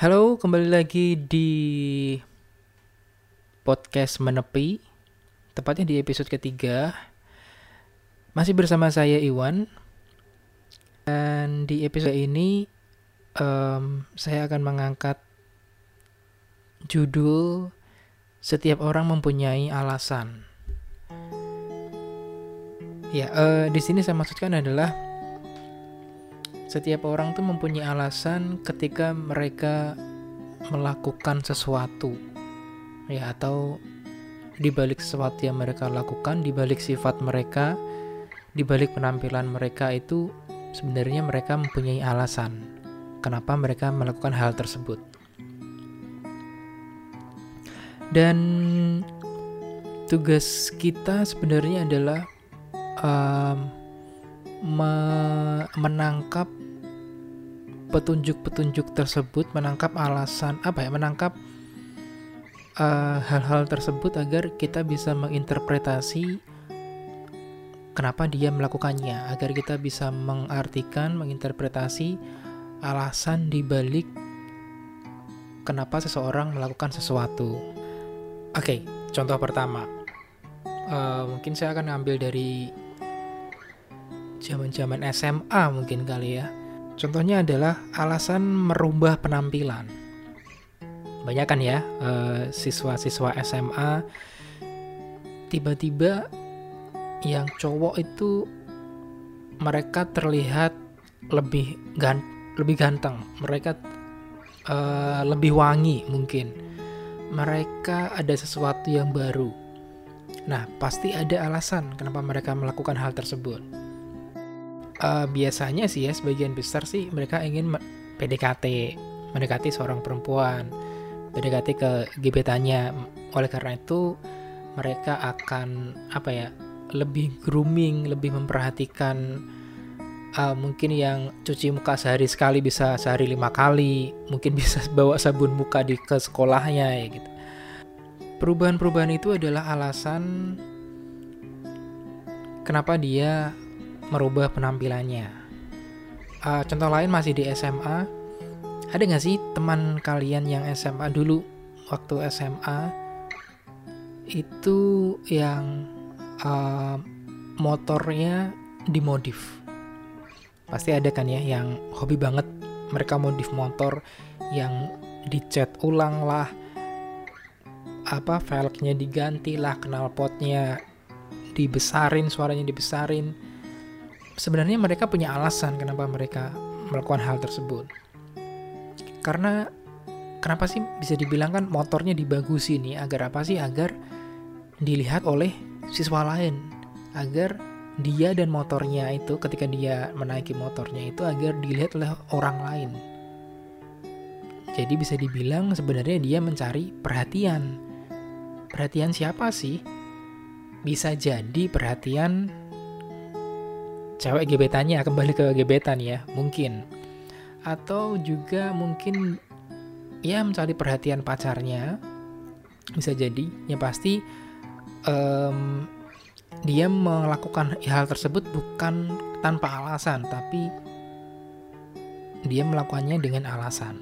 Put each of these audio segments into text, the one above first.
Halo, kembali lagi di podcast Menepi, tepatnya di episode ketiga. Masih bersama saya Iwan, dan di episode ini um, saya akan mengangkat judul "Setiap Orang Mempunyai Alasan". Ya, uh, di sini saya maksudkan adalah setiap orang tuh mempunyai alasan ketika mereka melakukan sesuatu. Ya atau di balik sesuatu yang mereka lakukan di balik sifat mereka di balik penampilan mereka itu sebenarnya mereka mempunyai alasan kenapa mereka melakukan hal tersebut. Dan tugas kita sebenarnya adalah um, me menangkap petunjuk-petunjuk tersebut, menangkap alasan apa ya, menangkap eh, hal-hal uh, tersebut agar kita bisa menginterpretasi kenapa dia melakukannya, agar kita bisa mengartikan, menginterpretasi alasan dibalik kenapa seseorang melakukan sesuatu. Oke, okay, contoh pertama, uh, mungkin saya akan ambil dari zaman-zaman SMA mungkin kali ya Contohnya adalah alasan merubah penampilan. Banyak kan ya uh, siswa-siswa SMA tiba-tiba yang cowok itu mereka terlihat lebih gan lebih ganteng, mereka uh, lebih wangi mungkin. Mereka ada sesuatu yang baru. Nah, pasti ada alasan kenapa mereka melakukan hal tersebut uh, biasanya sih ya sebagian besar sih mereka ingin PDKT mendekati seorang perempuan PDKT ke gebetannya. Oleh karena itu mereka akan apa ya lebih grooming lebih memperhatikan uh, mungkin yang cuci muka sehari sekali bisa sehari lima kali mungkin bisa bawa sabun muka di ke sekolahnya ya gitu. Perubahan-perubahan itu adalah alasan kenapa dia merubah penampilannya. Uh, contoh lain masih di SMA. Ada nggak sih teman kalian yang SMA dulu waktu SMA itu yang uh, motornya dimodif? Pasti ada kan ya yang hobi banget mereka modif motor yang dicat ulang lah apa velgnya diganti lah knalpotnya dibesarin suaranya dibesarin sebenarnya mereka punya alasan kenapa mereka melakukan hal tersebut. Karena kenapa sih bisa dibilang kan motornya dibagusin nih agar apa sih? Agar dilihat oleh siswa lain, agar dia dan motornya itu ketika dia menaiki motornya itu agar dilihat oleh orang lain. Jadi bisa dibilang sebenarnya dia mencari perhatian. Perhatian siapa sih? Bisa jadi perhatian cewek gebetannya kembali ke gebetan ya mungkin. Atau juga mungkin ya mencari perhatian pacarnya. Bisa jadi ya pasti um, dia melakukan hal tersebut bukan tanpa alasan tapi dia melakukannya dengan alasan.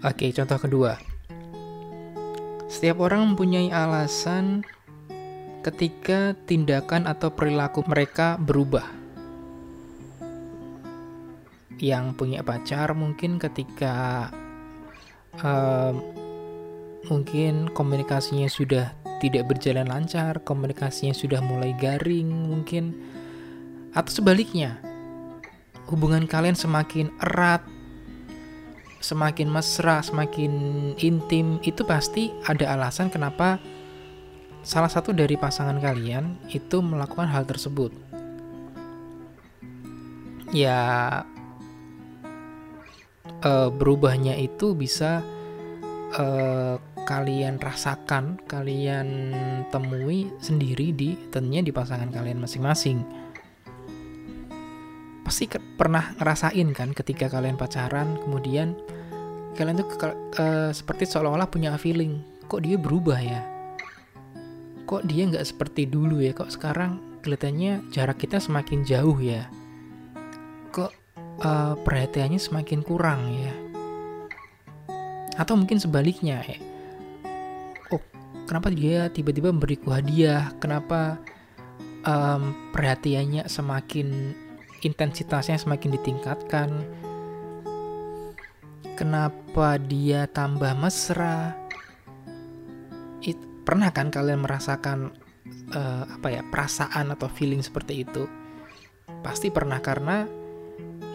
Oke, contoh kedua. Setiap orang mempunyai alasan ketika tindakan atau perilaku mereka berubah. Yang punya pacar mungkin ketika uh, mungkin komunikasinya sudah tidak berjalan lancar, komunikasinya sudah mulai garing mungkin, atau sebaliknya, hubungan kalian semakin erat, semakin mesra, semakin intim, itu pasti ada alasan kenapa salah satu dari pasangan kalian itu melakukan hal tersebut. Ya, uh, berubahnya itu bisa uh, kalian rasakan, kalian temui sendiri di tentunya di pasangan kalian masing-masing. Pasti ke, pernah ngerasain kan ketika kalian pacaran, kemudian kalian tuh uh, seperti seolah-olah punya feeling, kok dia berubah ya? Kok dia nggak seperti dulu ya? Kok sekarang kelihatannya jarak kita semakin jauh ya? Kok uh, perhatiannya semakin kurang ya? Atau mungkin sebaliknya ya oh kenapa dia tiba-tiba memberiku hadiah? Kenapa um, perhatiannya semakin intensitasnya semakin ditingkatkan? Kenapa dia tambah mesra pernah kan kalian merasakan uh, apa ya perasaan atau feeling seperti itu pasti pernah karena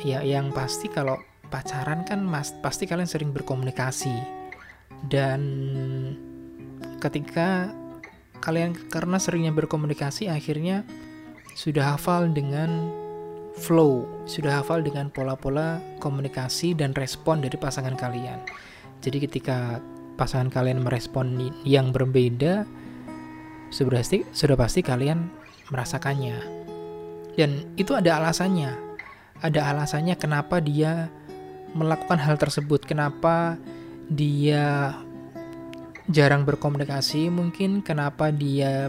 ya yang pasti kalau pacaran kan mas pasti kalian sering berkomunikasi dan ketika kalian karena seringnya berkomunikasi akhirnya sudah hafal dengan flow, sudah hafal dengan pola-pola komunikasi dan respon dari pasangan kalian. Jadi ketika pasangan kalian merespon yang berbeda, sudah pasti sudah pasti kalian merasakannya. Dan itu ada alasannya. Ada alasannya kenapa dia melakukan hal tersebut, kenapa dia jarang berkomunikasi, mungkin kenapa dia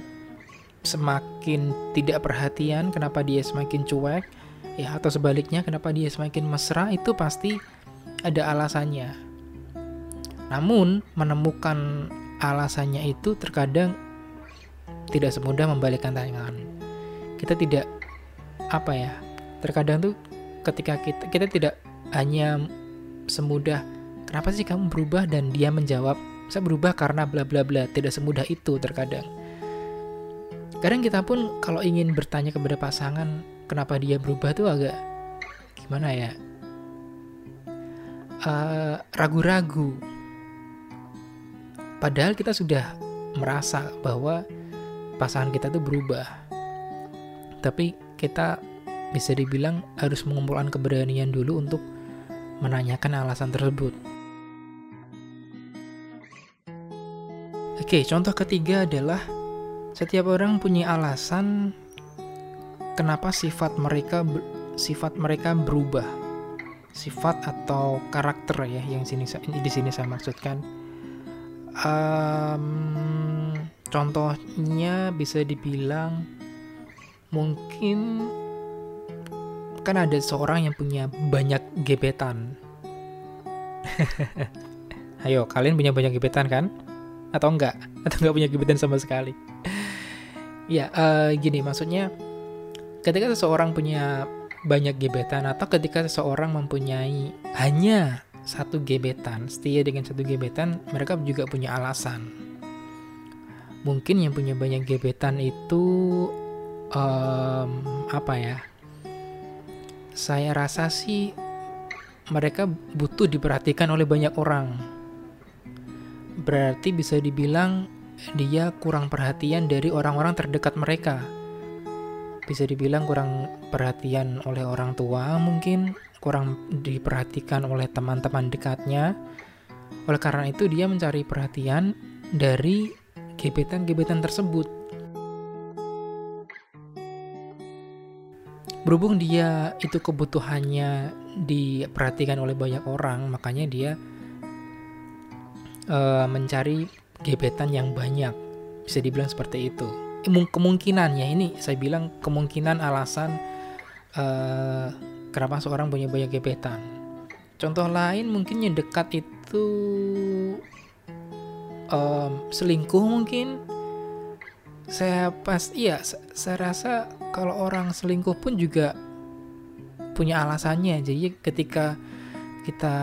semakin tidak perhatian, kenapa dia semakin cuek, ya atau sebaliknya kenapa dia semakin mesra itu pasti ada alasannya. Namun menemukan alasannya itu terkadang tidak semudah membalikkan tangan. Kita tidak apa ya? Terkadang tuh ketika kita kita tidak hanya semudah kenapa sih kamu berubah dan dia menjawab saya berubah karena bla bla bla tidak semudah itu terkadang kadang kita pun kalau ingin bertanya kepada pasangan kenapa dia berubah tuh agak gimana ya ragu ragu-ragu padahal kita sudah merasa bahwa pasangan kita tuh berubah tapi kita bisa dibilang harus mengumpulkan keberanian dulu untuk menanyakan alasan tersebut. Oke, contoh ketiga adalah setiap orang punya alasan kenapa sifat mereka sifat mereka berubah. Sifat atau karakter ya yang sini di sini saya maksudkan. Um, contohnya bisa dibilang mungkin kan ada seorang yang punya banyak gebetan. Ayo, kalian punya banyak gebetan kan? Atau enggak? Atau enggak punya gebetan sama sekali? ya, uh, gini maksudnya ketika seseorang punya banyak gebetan atau ketika seseorang mempunyai hanya satu gebetan, setia dengan satu gebetan, mereka juga punya alasan. Mungkin yang punya banyak gebetan itu um, apa ya? saya rasa sih mereka butuh diperhatikan oleh banyak orang. Berarti bisa dibilang dia kurang perhatian dari orang-orang terdekat mereka. Bisa dibilang kurang perhatian oleh orang tua mungkin, kurang diperhatikan oleh teman-teman dekatnya. Oleh karena itu dia mencari perhatian dari gebetan-gebetan tersebut. berhubung dia itu kebutuhannya diperhatikan oleh banyak orang makanya dia uh, mencari gebetan yang banyak bisa dibilang seperti itu kemungkinan ya ini saya bilang kemungkinan alasan uh, kenapa seorang punya banyak gebetan. Contoh lain mungkin yang dekat itu um, selingkuh mungkin. Saya pas iya saya rasa kalau orang selingkuh pun juga punya alasannya. Jadi ketika kita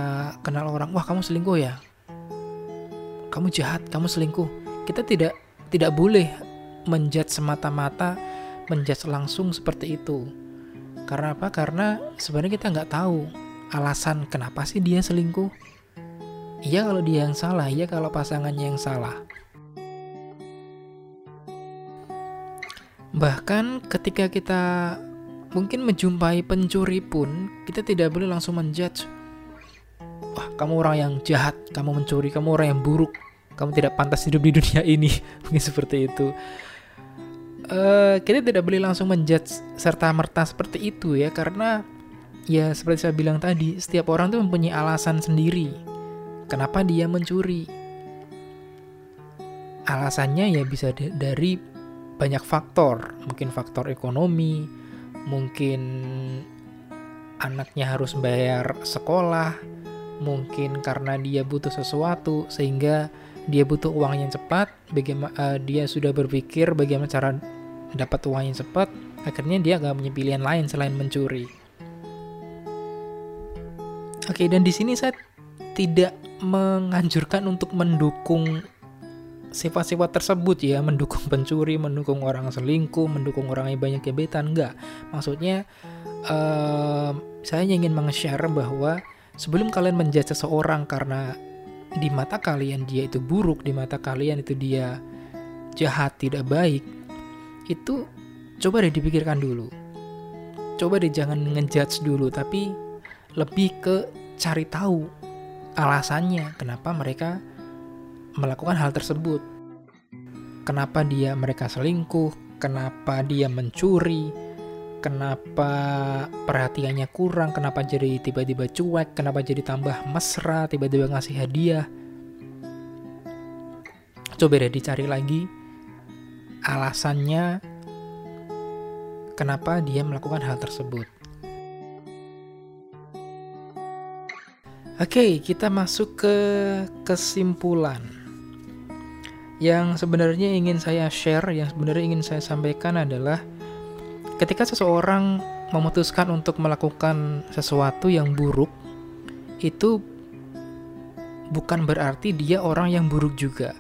kenal orang wah kamu selingkuh ya? Kamu jahat kamu selingkuh. Kita tidak tidak boleh menjat semata-mata menjat langsung seperti itu karena apa karena sebenarnya kita nggak tahu alasan kenapa sih dia selingkuh iya kalau dia yang salah iya kalau pasangannya yang salah Bahkan ketika kita mungkin menjumpai pencuri pun, kita tidak boleh langsung menjudge. Wah, kamu orang yang jahat, kamu mencuri, kamu orang yang buruk, kamu tidak pantas hidup di dunia ini. Mungkin seperti itu. Uh, kita tidak boleh langsung menjudge serta merta seperti itu ya, karena ya seperti saya bilang tadi, setiap orang tuh mempunyai alasan sendiri. Kenapa dia mencuri? Alasannya ya bisa dari banyak faktor, mungkin faktor ekonomi, mungkin anaknya harus bayar sekolah, mungkin karena dia butuh sesuatu sehingga dia butuh uang yang cepat, bagaimana uh, dia sudah berpikir bagaimana cara dapat uang yang cepat, akhirnya dia gak punya pilihan lain selain mencuri. Oke, dan di sini saya tidak menganjurkan untuk mendukung sifat-sifat tersebut ya, mendukung pencuri, mendukung orang selingkuh, mendukung orang yang banyak gebetan, enggak. Maksudnya uh, saya ingin meng-share bahwa sebelum kalian menjudge seseorang karena di mata kalian dia itu buruk, di mata kalian itu dia jahat, tidak baik, itu coba deh dipikirkan dulu. Coba deh jangan ngejudge dulu, tapi lebih ke cari tahu alasannya kenapa mereka melakukan hal tersebut. Kenapa dia mereka selingkuh, kenapa dia mencuri, kenapa perhatiannya kurang, kenapa jadi tiba-tiba cuek, kenapa jadi tambah mesra, tiba-tiba ngasih hadiah. Coba deh dicari lagi alasannya kenapa dia melakukan hal tersebut. Oke, kita masuk ke kesimpulan. Yang sebenarnya ingin saya share, yang sebenarnya ingin saya sampaikan adalah ketika seseorang memutuskan untuk melakukan sesuatu yang buruk, itu bukan berarti dia orang yang buruk juga.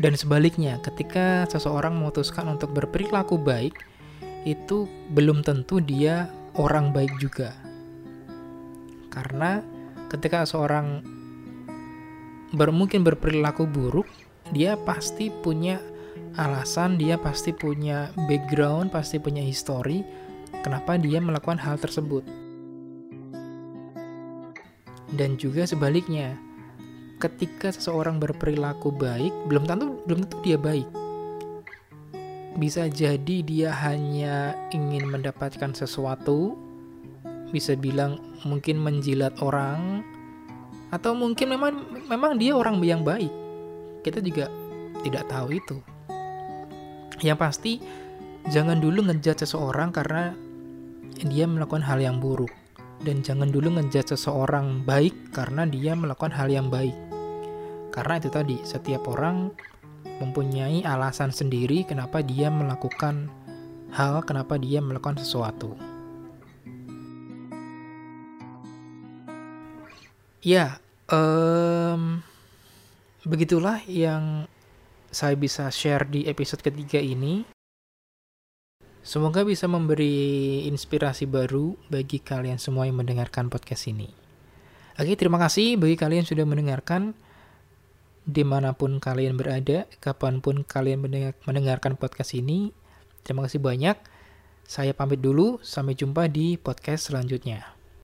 Dan sebaliknya, ketika seseorang memutuskan untuk berperilaku baik, itu belum tentu dia orang baik juga. Karena ketika seorang ber mungkin berperilaku buruk, dia pasti punya alasan, dia pasti punya background, pasti punya history kenapa dia melakukan hal tersebut. Dan juga sebaliknya, ketika seseorang berperilaku baik, belum tentu belum tentu dia baik. Bisa jadi dia hanya ingin mendapatkan sesuatu, bisa bilang mungkin menjilat orang, atau mungkin memang memang dia orang yang baik. Kita juga tidak tahu itu. Yang pasti jangan dulu ngejat seseorang karena dia melakukan hal yang buruk dan jangan dulu ngejat seseorang baik karena dia melakukan hal yang baik. Karena itu tadi, setiap orang mempunyai alasan sendiri kenapa dia melakukan hal, kenapa dia melakukan sesuatu. Ya, um, begitulah yang saya bisa share di episode ketiga ini. Semoga bisa memberi inspirasi baru bagi kalian semua yang mendengarkan podcast ini. Oke, terima kasih bagi kalian yang sudah mendengarkan di mana pun kalian berada, kapan pun kalian mendengarkan podcast ini. Terima kasih banyak. Saya pamit dulu, sampai jumpa di podcast selanjutnya.